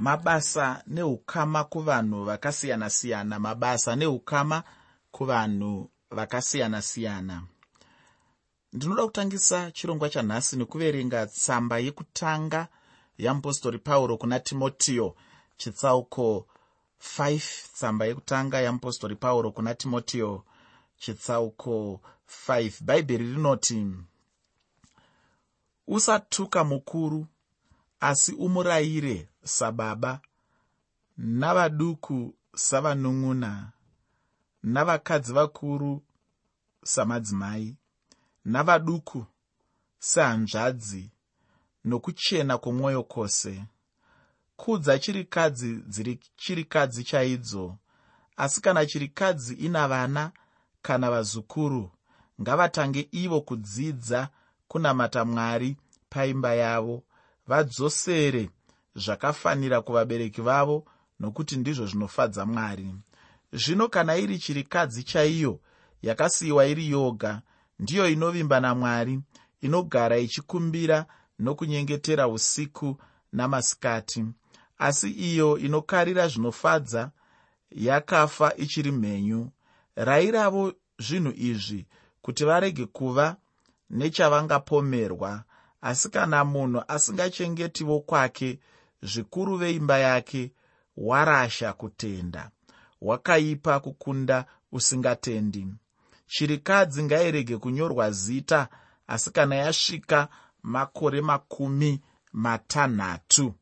mabasa neukama kuvanhu vakasiyana-siyana mabasa neukama kuvanhu vakasiyana-siyana. Ndinoda kutangisa chirongwa chanhasi nekuverenga tsamba yekutanga yeapostori pauro kuna timotiyo chitsauko 5 tsamba yekutanga yeapostori pauro kuna timotiyo chitsauko 5 bhaibheri rinoti usatuka mukuru asi umurayire sababa navaduku savanun'una navakadzi vakuru samadzimai navaduku sehanzvadzi nokuchena kwomwoyo kwose. Kudza chirikadzi dziri chirikadzi chaidzo. Asi kana chirikadzi ina vana kana vazukuru ngavatange ivo kudzidza kunamata mwari paimba yavo vadzosere zvakafanira kuvabereki vavo nokuti ndizvo zvinofadza mwari. Zvino kana iri chirikadzi chaiyo yakasiyiwa iri yoga ndiyo inovimba namwari inogara ichikumbira nokunyengetera usiku namasikati asi iyo inokarira zvinofadza yakafa ichiri mhenyu. Rayiravo zvinhu izvi kuti varege kuva nechavangapomerwa asi kana munhu asingachengetivo kwake zvikuru veimba yake warasha kutenda wakaipa kukunda usingatendi. Chirikadzi ngairege kunyorwa zita asi kana yasvika makore makumi matanhatu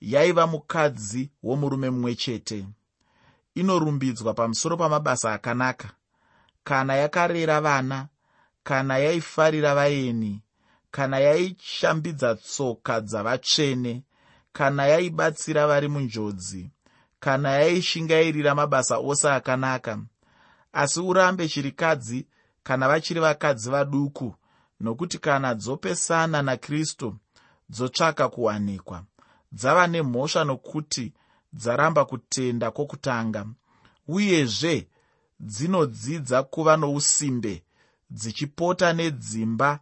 yaiva mukadzi womurume mumwe chete. Inorumbidzwa pamusoro pamabasa akanaka. Kana yakarera vana kana yaifarira vaeni kana yaishambidza tsoka dzavatsvene kana yaibatsira vari munjodzi kana yaishingairira mabasa ose akanaka. Asi urambe chirikadzi kana vachiri vakadzi vaduku nokuti kana dzopesana nakristu dzotsvaka kuwanikwa. Dzava nemhosva nokuti dzaramba kutenda kwokutanga uyezve dzinodzidza kuva nousimbe dzichipota nedzimba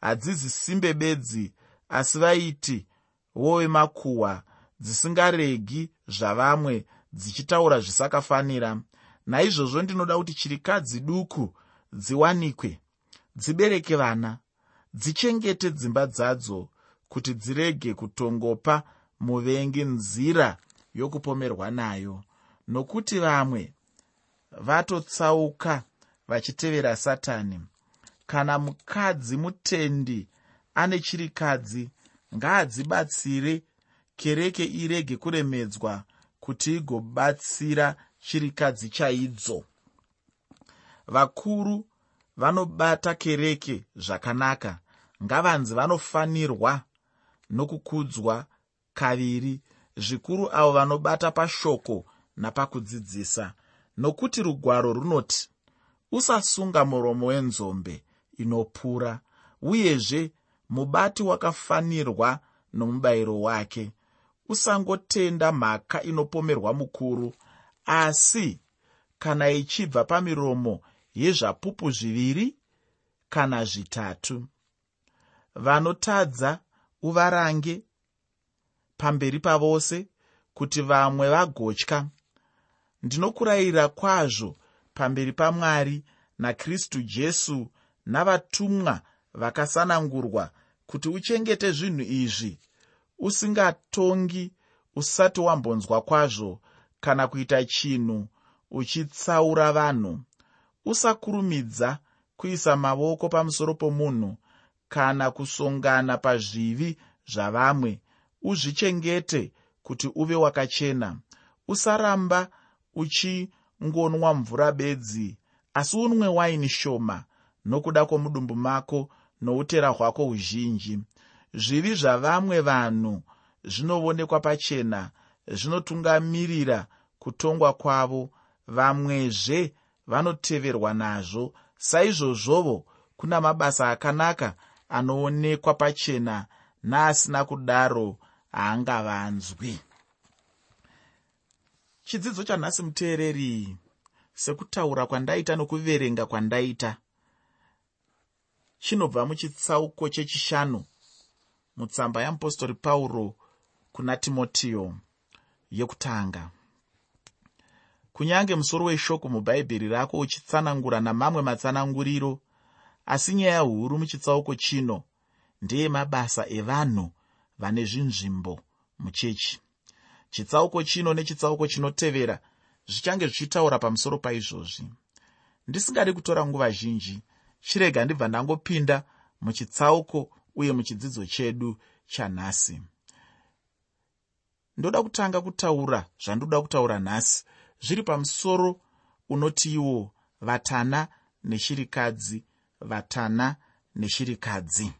hadzizi simbe bedzi asi vaiti vovemakuhwa dzisingaregi zvavamwe dzichitaura zvisakafanira. Naizvozvo ndinoda kuti chirikadzi duku dziwanikwe dzibereke vana dzichengete dzimba dzadzo kuti dzirege kutongopa muvengi nzira yokupomerwa nayo. Nokuti vamwe vatotsauka vachitevera satani kana mukadzi mutendi ane chirikadzi ngaadzibatsire kereke irege kuremedzwa kuti igobatsira chirikadzi chaidzo. Vakuru vanobata kereke zvakanaka. Ngavanzi vanofanirwa nokukudzwa kaviri. Zvikuru avo vanobata pashoko napakudzidzisa. Nokuti rugwaro runoti usasunga muromo wenzombe inopura uyezve mubati wakafanirwa nomubayiro wake. Usangotenda mhaka inopomerwa mukuru asi kana ichibva pamiromo yezvapupu zviviri kana zvitatu vanotadza uvarange pamberi pavose kuti vamwe vagotya. Ndinokurayira kwazvo pamberi pamwari nakristu jesu navatumwa vakasanangurwa kuti uchengete zvinhu izvi. Usingatongi usati wambonzwa kwazvo kana kuita chinhu uchitsaura vanhu. Usakurumidza kuisa mavoko pamusoro pomunhu kana kusongana pazvivi zvavamwe. Uzvichengete kuti uve wakachena. Usaramba uchingonwa mvura bedzi asi unwe waini shoma nokuda kwomudumbu mako noutera hwako huzhinji. Zvivi zvavamwe vanhu zvinoonekwa pachena zvinotungamirira kutongwa kwavo. Vamwezve vanoteverwa nazvo saizvozvovo kuna mabasa akanaka anoonekwa pachena naasina kudaro haangavanzwi chidzidzo chanhasi muteereri sekutaura kwandaita nokuverenga kwandaita chinobva muchitsauko chechishanu mutsamba yeapostori pauro kuna timotiyo yekutanga. Kunyange musoro weshoko mubhaibheri rako uchitsanangura namamwe matsananguriro asi nyaya huru muchitsauko chino ndeyemabasa evanhu vane zvinzvimbo muchechi. Chitsauko chino nechitsauko chinotevera zvichange zvichitaura pamusoro paizvozvi. Ndisingadi kutora nguva zhinji chirega ndibva ndangopinda muchitsauko uye muchidzidzo chedu chanhasi. Ndoda kutanga kutaura zvandoda kutaura nhasi. Zviri pamusoro unotiiwo vatana neshirikadzi vatana neshirikadzi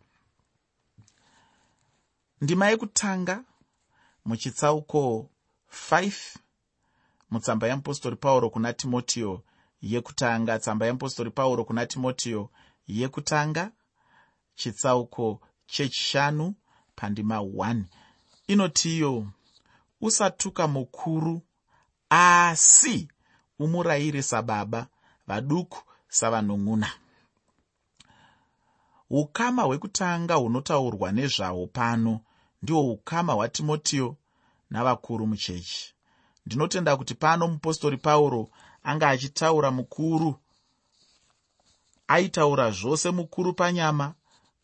ndima yekutanga muchitsauko 5 mutsamba yeapostori pauro kuna timotiyo yekutanga tsamba yeapostori pauro kuna timotiyo yekutanga chitsauko chechishanu pandima 1 inotiyo usatuka mukuru asi umurayire sababa vaduku savanun'una. Ukama hwekutanga hunotaurwa nezvahwo pano ndihwo ukama hwatimotiyo navakuru muchechi. Ndinotenda kuti pano mupostori pauro anga achitaura mukuru. Aitaura zvose mukuru panyama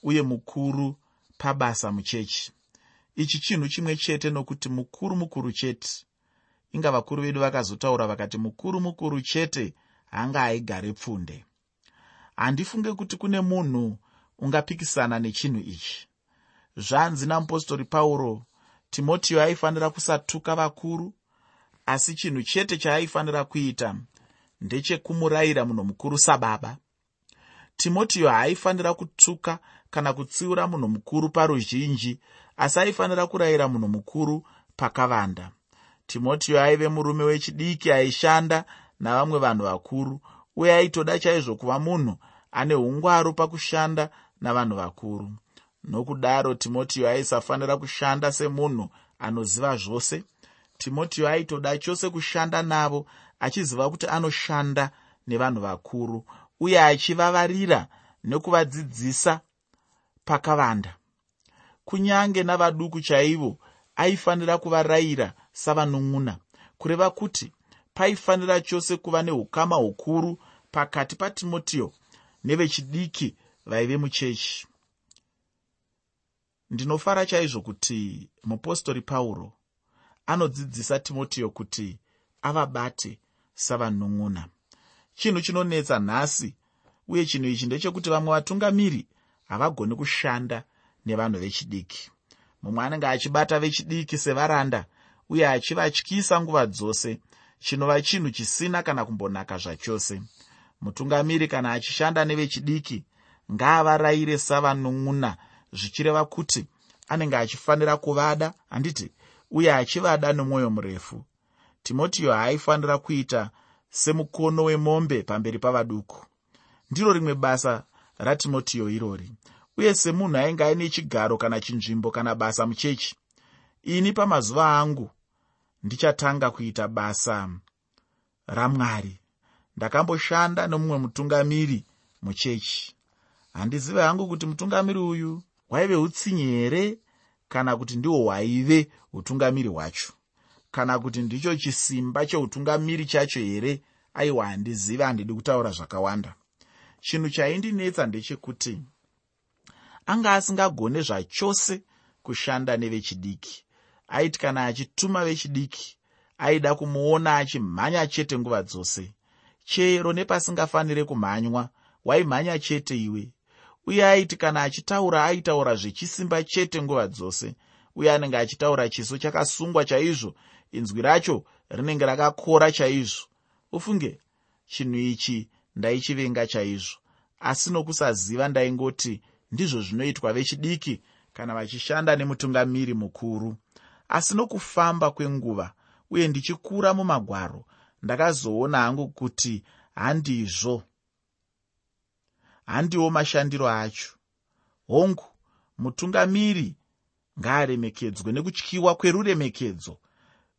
uye mukuru pabasa muchechi. Ichi chinhu chimwe chete nokuti mukuru mukuru chete. Inga vakuru vedu vakazotaura vakati mukuru mukuru chete hanga aigare pfunde. Handifunge kuti kune munhu ungapikisana nechinhu ichi. Zvanzi namupostori pauro timotiyo aifanira kusatuka vakuru asi chinhu chete chaaifanira kuita ndechekumurayira munhu mukuru sababa. Timotiyo haaifanira kutuka kana kutsiura munhu mukuru paruzhinji asi aifanira kurayira munhu mukuru pakavanda. Timotiyo aive murume wechidiki aishanda navamwe vanhu vakuru uye aitoda chaizvo kuva munhu ane ungwaru pakushanda navanhu vakuru. Nokudaro timotiyo aisafanira kushanda semunhu anoziva zvose. Timotiyo aitoda chose kushanda navo achiziva kuti anoshanda nevanhu vakuru uye achivavarira nekuvadzidzisa pakavanda. Kunyange navaduku chaivo aifanira kuvarayira savanun'una kureva kuti paifanira chose kuva neukama hukuru pakati patimotiyo nevechidiki vaive muchechi. Ndinofara chaizvo kuti mupostori pauro anodzidzisa timotiyo kuti avabate savanun'una chinhu chinonetsa nhasi uye chinhu ichi ndechekuti vamwe vatungamiri havagoni kushanda nevanhu vechidiki. Mumwe anenge achibata vechidiki sevaranda uye achivatyisa nguva dzose chinova chinhu chisina kana kumbonaka zvachose. Mutungamiri kana achishanda nevechidiki ngaavarayire savanun'una zvichireva kuti anenge achifanira kuvada handiti uye achivada nomwoyo murefu timotiyo haaifanira kuita semukono wemombe pamberi pavaduku. Ndiro rimwe basa ratimotiyo irori uye semunhu ainge aine chigaro kana chinzvimbo kana basa muchechi. Ini pamazuva angu ndichatanga kuita basa ramwari. Ndakamboshanda nomumwe mutungamiri muchechi. Handizive hangu kuti mutungamiri uyu hwaive utsinyi here kana kuti ndihwo hwaive utungamiri hwacho kana kuti ndicho chisimba cheutungamiri chacho here? Aiwa handizive handidi kutaura zvakawanda. Chinhu chaindinetsa ndechekuti anga asingagone zvachose kushanda nevechidiki. Aiti kana achituma vechidiki aida kumuona achimhanya chete nguva dzose. Chero nepasingafaniri kumhanywa waimhanya chete iwe. Uye aiti kana achitaura aitaura zvechisimba chete nguva dzose. Uye anenge achitaura chiso chakasungwa chaizvo inzwi racho rinenge rakakora chaizvo. Ufunge chinhu ichi ndaichivenga chaizvo asi nokusaziva ndaingoti ndizvo zvinoitwa vechidiki kana vachishanda nemutungamiri mukuru. Asi nokufamba kwenguva uye ndichikura mumagwaro ndakazoona hangu kuti handizvo. Handiwo mashandiro acho. Hongu mutungamiri ngaaremekedzwe nekutyiwa kweruremekedzo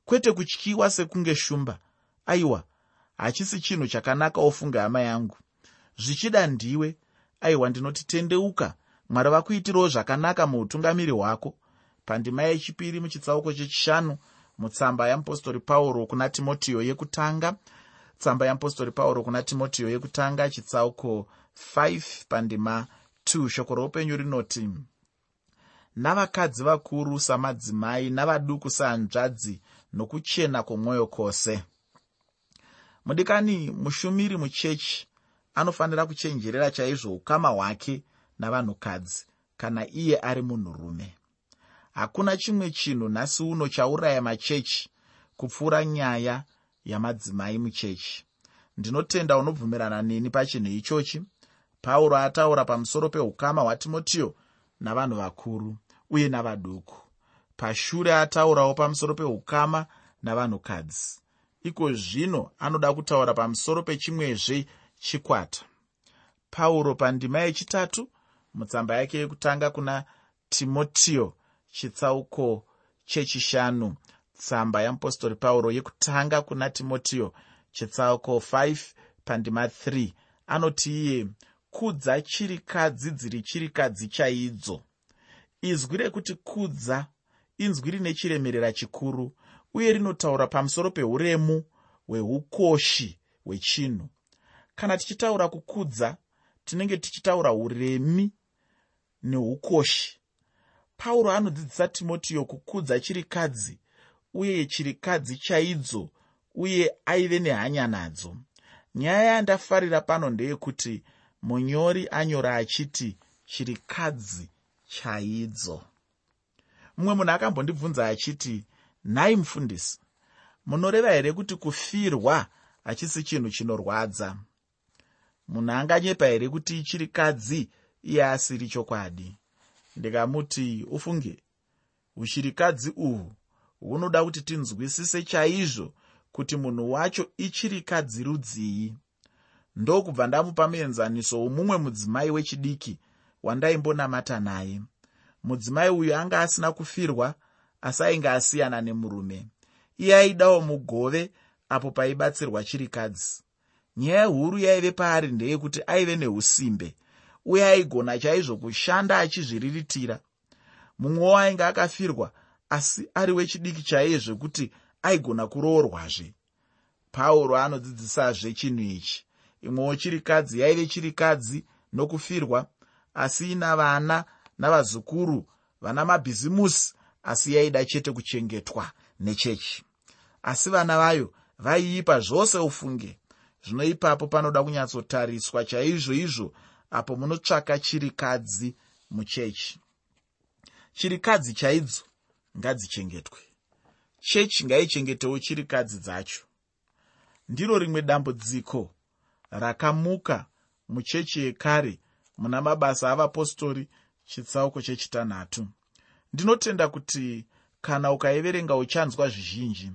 kwete kutyiwa sekunge shumba. Aiwa hachisi chinhu chakanaka ofunga hama yangu. Zvichida ndiwe. Aiwa ndinoti tendeuka. Mwari vakuitirawo zvakanaka muutungamiri hwako. Pandima yechipiri muchitsauko chechishanu mutsamba yamupostori pauro kuna timotiyo yekutanga tsamba yamupostori pauro kuna timotiyo yekutanga chitsauko 5 pandima 2 shoko roupenyu rinoti navakadzi vakuru samadzimai navaduku sehanzvadzi nokuchena kwomwoyo kwose. Mudikani mushumiri muchechi anofanira kuchenjerera chaizvo ukama hwake navanhukadzi kana iye ari munhurume. Hakuna chimwe chinhu nhasi uno chauraya machechi kupfuura nyaya yamadzimai muchechi. Ndinotenda unobvumirana neni pachinhu ichochi. Pauro ataura pamusoro peukama hwatimotiyo navanhu vakuru uye navaduku pashure ataurawo pamusoro peukama navanhukadzi. Iko zvino anoda kutaura pamusoro pechimwezve chikwata. Pauro pandima yechitatu mutsamba yake yekutanga kuna timotiyo chitsauko chechishanu. Tsamba yamupostori pauro yekutanga kuna timotiyo chitsauko 5 pandima 3 anoti iye kudza chirikadzi dziri chirikadzi chaidzo izwi rekuti kudza inzwi rine chiremerera chikuru uye rinotaura pamusoro peuremu hweukoshi hwechinhu. Kana tichitaura kukudza tinenge tichitaura uremi neukoshi pauro anodzidzisa timotiyo kukudza chirikadzi uye chirikadzi chaidzo uye aive nehanya nadzo. Nyaya yandafarira pano ndeyekuti munyori anyora achiti chirikadzi chaidzo mumwe munhu akambondibvunza achiti nhai mufundisi munoreva here kuti kufirwa hachisi chinhu chinorwadza? Munhu anganyepa here kuti chirikadzi iye asiri chokwadi? Ndikamuti ufunge ushirikadzi uhwu hunoda kuti tinzwisise chaizvo kuti munhu wacho ichirikadzi rudzii? Ndokubva ndamupa muenzaniso womumwe mudzimai wechidiki wandaimbonamata naye mudzimai uyu anga asina kufirwa asi ainge asiyana nemurume. Iye aidawo mugove apo paibatsirwa chirikadzi. Nyaya huru yaive paari ndeyekuti aive neusimbe uye aigona chaizvo kushanda achizviriritira. Mumwewo ainge akafirwa asi ari wechidiki chaiye zvekuti aigona kuroorwazve. Pauro anodzidzisazve chinhu ichi. Imwewo chirikadzi yaive chirikadzi nokufirwa asi ina vana navazukuru vana mabhizimusi asi yaida chete kuchengetwa nechechi. Asi vana vayo vaiipa zvose ufunge. Zvino ipapo panoda kunyatsotariswa chaizvo izvo apo munotsvaka chirikadzi muchechi. Chirikadzi chaidzo ngadzichengetwe. Chechi ngaichengetewo chirikadzi dzacho. Ndiro rimwe dambudziko rakamuka muchechi yekare muna mabasa avapostori chitsauko chechitanhatu. Ndinotenda kuti kana ukaiverenga uchanzwa zvizhinji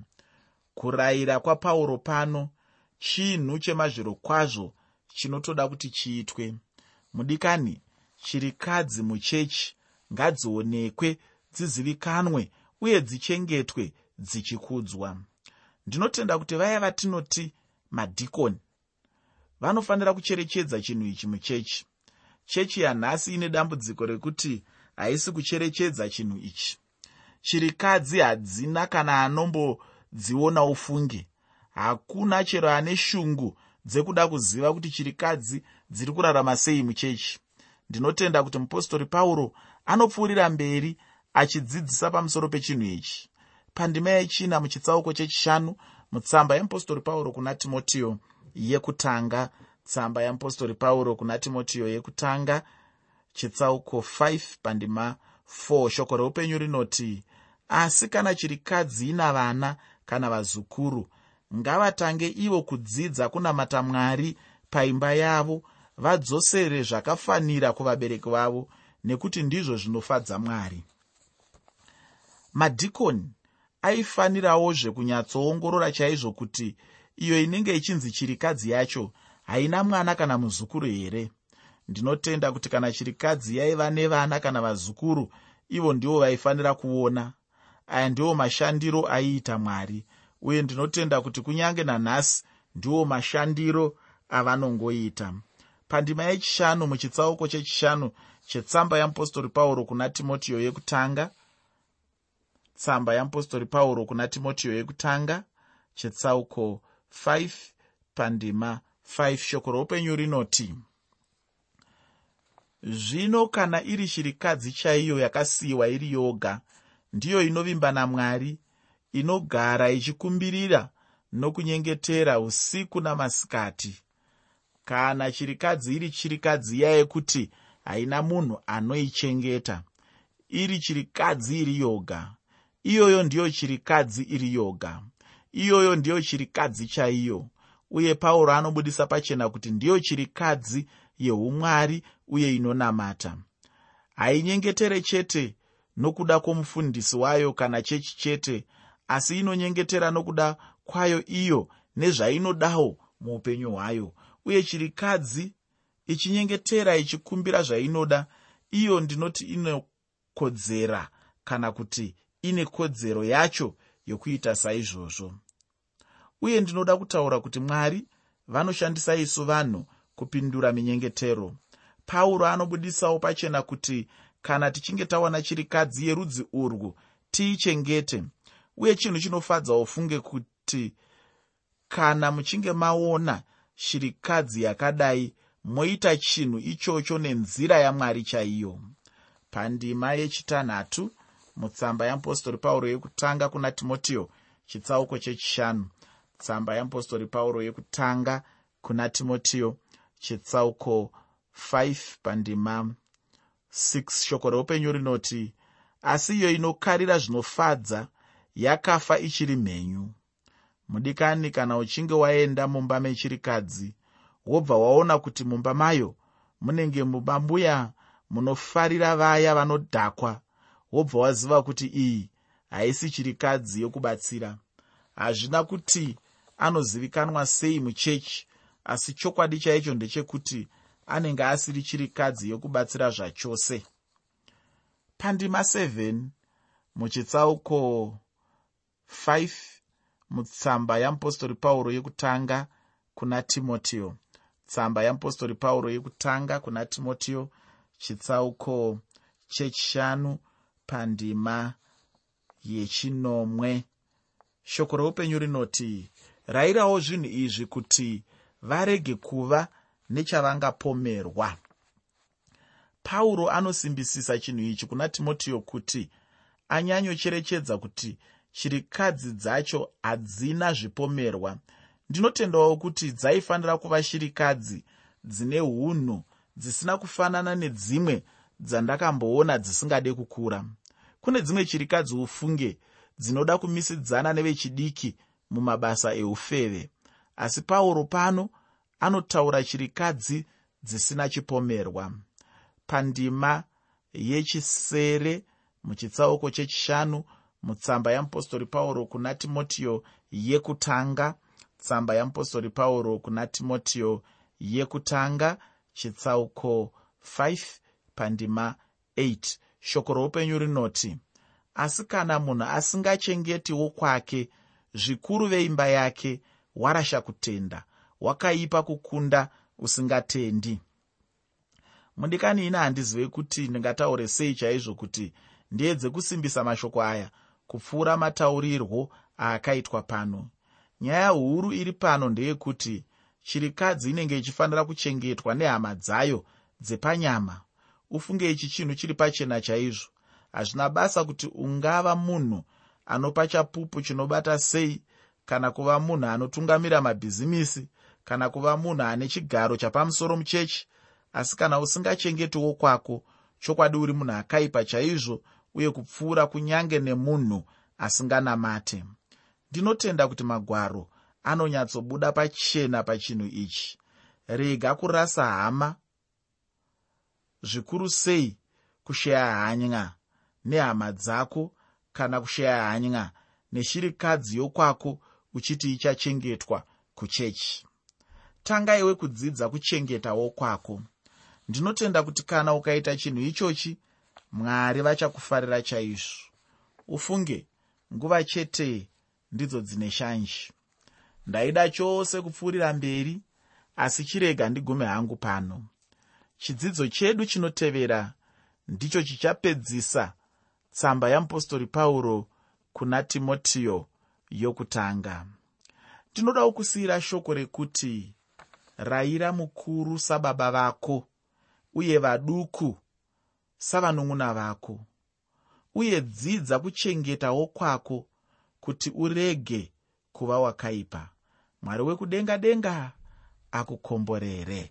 kurayira kwapauro pano chinhu chemazviro kwazvo chinotoda kuti chiitwe. Mudikani chirikadzi muchechi ngadzionekwe dzizivikanwe uye dzichengetwe dzichikudzwa. Ndinotenda kuti vaya vatinoti madhikoni vanofanira kucherechedza chinhu ichi muchechi chechi yanhasi ine dambudziko rekuti haisi kucherechedza chinhu ichi. Chirikadzi hadzina kana anombodziona ufunge hakuna chero ane shungu dzekuda kuziva kuti chirikadzi dziri kurarama sei muchechi. Ndinotenda kuti mupostori pauro anopfuurira mberi achidzidzisa pamusoro pechinhu ichi. Pandima yechina muchitsauko chechishanu mutsamba yemupostori pauro kuna timotiyo yekutanga tsamba yamupostori pauro kuna timotiyo yekutanga chitsauko 5 pandima 4 shoko reupenyu rinoti asi kana chirikadzi ina vana kana vazukuru ngavatange ivo kudzidza kunamata mwari paimba yavo vadzosere zvakafanira kuvabereki vavo nekuti ndizvo zvinofadza mwari. Madhikoni aifanirawo zvekunyatsoongorora chaizvo kuti iyo inenge ichinzi chirikadzi yacho haina mwana kana muzukuru here? Ndinotenda kuti kana chirikadzi yaiva nevana kana vazukuru ivo ndivo vaifanira kuona. Aya ndiwo mashandiro aiita mwari uye ndinotenda kuti kunyange nanhasi ndiwo mashandiro avanongoita. Pandima yechishanu muchitsauko chechishanu chetsamba yamupostori pauro kuna timotiyo yekutanga tsamba yamupostori pauro kuna timotiyo yekutanga chetsauko 5 pandima 5 shoko roupenyu rinoti zvino kana iri chirikadzi chaiyo yakasiyiwa iri yoga ndiyo inovimba namwari inogara ichikumbirira nokunyengetera usiku namasikati. Kana chirikadzi iri chirikadzi iya yekuti haina munhu anoichengeta iri chirikadzi iri yoga iyoyo ndiyo chirikadzi iri yoga iyoyo ndiyo chirikadzi chaiyo uye pauro anobudisa pachena kuti ndiyo chirikadzi yeumwari uye inonamata. Hainyengetere chete nokuda kwomufundisi wayo kana chechi chete asi inonyengetera nokuda kwayo iyo nezvainodawo muupenyu hwayo. Uye chirikadzi ichinyengetera ichikumbira zvainoda iyo ndinoti inokodzera kana kuti ine kodzero yacho yokuita saizvozvo uye ndinoda kutaura kuti mwari vanoshandisa isu vanhu kupindura minyengetero. Pauro anobudisawo pachena kuti kana tichinge tawana chirikadzi yerudzi urwu tiichengete uye chinhu chinofadzawo funge kuti kana muchinge maona shirikadzi yakadai moita chinhu ichocho nenzira yamwari chaiyo. Pandima yechitanhatu mutsamba yeapostori pauro yekutanga kuna timotiyo chitsauko chechishanu tsamba yeapostori pauro yekutanga kuna timotiyo chitsauko 5 pandima 6 shoko reupenyu rinoti asi iyo inokarira zvinofadza yakafa ichiri mhenyu. Mudikani kana uchinge waenda mumba mechirikadzi wobva waona kuti mumba mayo munenge mumambuya munofarira vaya vanodhakwa wobva waziva kuti iyi haisi chirikadzi yokubatsira. Hazvina kuti anozivikanwa sei muchechi. Asi chokwadi chaicho ndechekuti anenge asiri chirikadzi yokubatsira zvachose. Pandima 7 muchitsauko 5 mutsamba yamupostori pauro yekutanga kuna timotiyo tsamba yamupostori pauro yekutanga kuna timotiyo chitsauko chechishanu pandima yechinomwe. Shoko reupenyu rinoti rayirawo zvinhu izvi kuti varege kuva nechavangapomerwa. Pauro anosimbisisa chinhu ichi kuna timotiyo kuti anyanyocherechedza kuti shirikadzi dzacho hadzina zvipomerwa. Ndinotendawo kuti dzaifanira kuva shirikadzi dzine unhu dzisina kufanana nedzimwe dzandakamboona dzisingade kukura. Kune dzimwe chirikadzi ufunge dzinoda kumisidzana nevechidiki mumabasa eufeve. Asi pauro pano anotaura chirikadzi dzisina chipomerwa. Pandima yechisere muchitsauko chechishanu mutsamba yamupostori pauro kuna timotiyo yekutanga tsamba yamupostori pauro kuna timotiyo yekutanga chitsauko 5 pandima 8 shoko roupenyu rinoti asi kana munhu asingachengetiwo kwake zvikuru veimba yake warasha kutenda wakaipa kukunda usingatendi. Mudikani ina handizive kuti ndingataure sei chaizvo kuti ndiedze kusimbisa mashoko aya kupfuura mataurirwo aakaitwa pano. Nyaya huru iri pano ndeyekuti chirikadzi inenge ichifanira kuchengetwa nehama dzayo dzepanyama. Ufunge ichi chinhu chiri pachena chaizvo. Hazvina basa kuti ungava munhu anopa chapupu chinobata sei kana kuva munhu anotungamira mabhizimisi kana kuva munhu ane chigaro chapamusoro muchechi. Asi kana usingachengetiwo kwako chokwadi uri munhu akaipa chaizvo uye kupfuura kunyange nemunhu asinganamate. Ndinotenda kuti magwaro anonyatsobuda pachena pachinhu ichi. Rega kurasa hama zvikuru sei kusheya hanya nehama dzako kana kusheya hanya neshirikadzi yokwako uchiti ichachengetwa kuchechi. Tanga iwe kudzidza kuchengetawo kwako. Ndinotenda kuti kana ukaita chinhu ichochi mwari vachakufarira chaizvo. Ufunge nguva chete ndidzo dzine shanji ndaida chose kupfuurira mberi asi chirega ndigume hangu pano. Chidzidzo chedu chinotevera ndicho chichapedzisa tsamba yamupostori pauro kuna timotiyo yokutanga. Ndinodawo kusiyira shoko rekuti rayira mukuru sababa vako uye vaduku savanun'una vako. Uye dzidza kuchengetawo kwako kuti urege kuva wakaipa. Mwari wekudenga denga akukomborere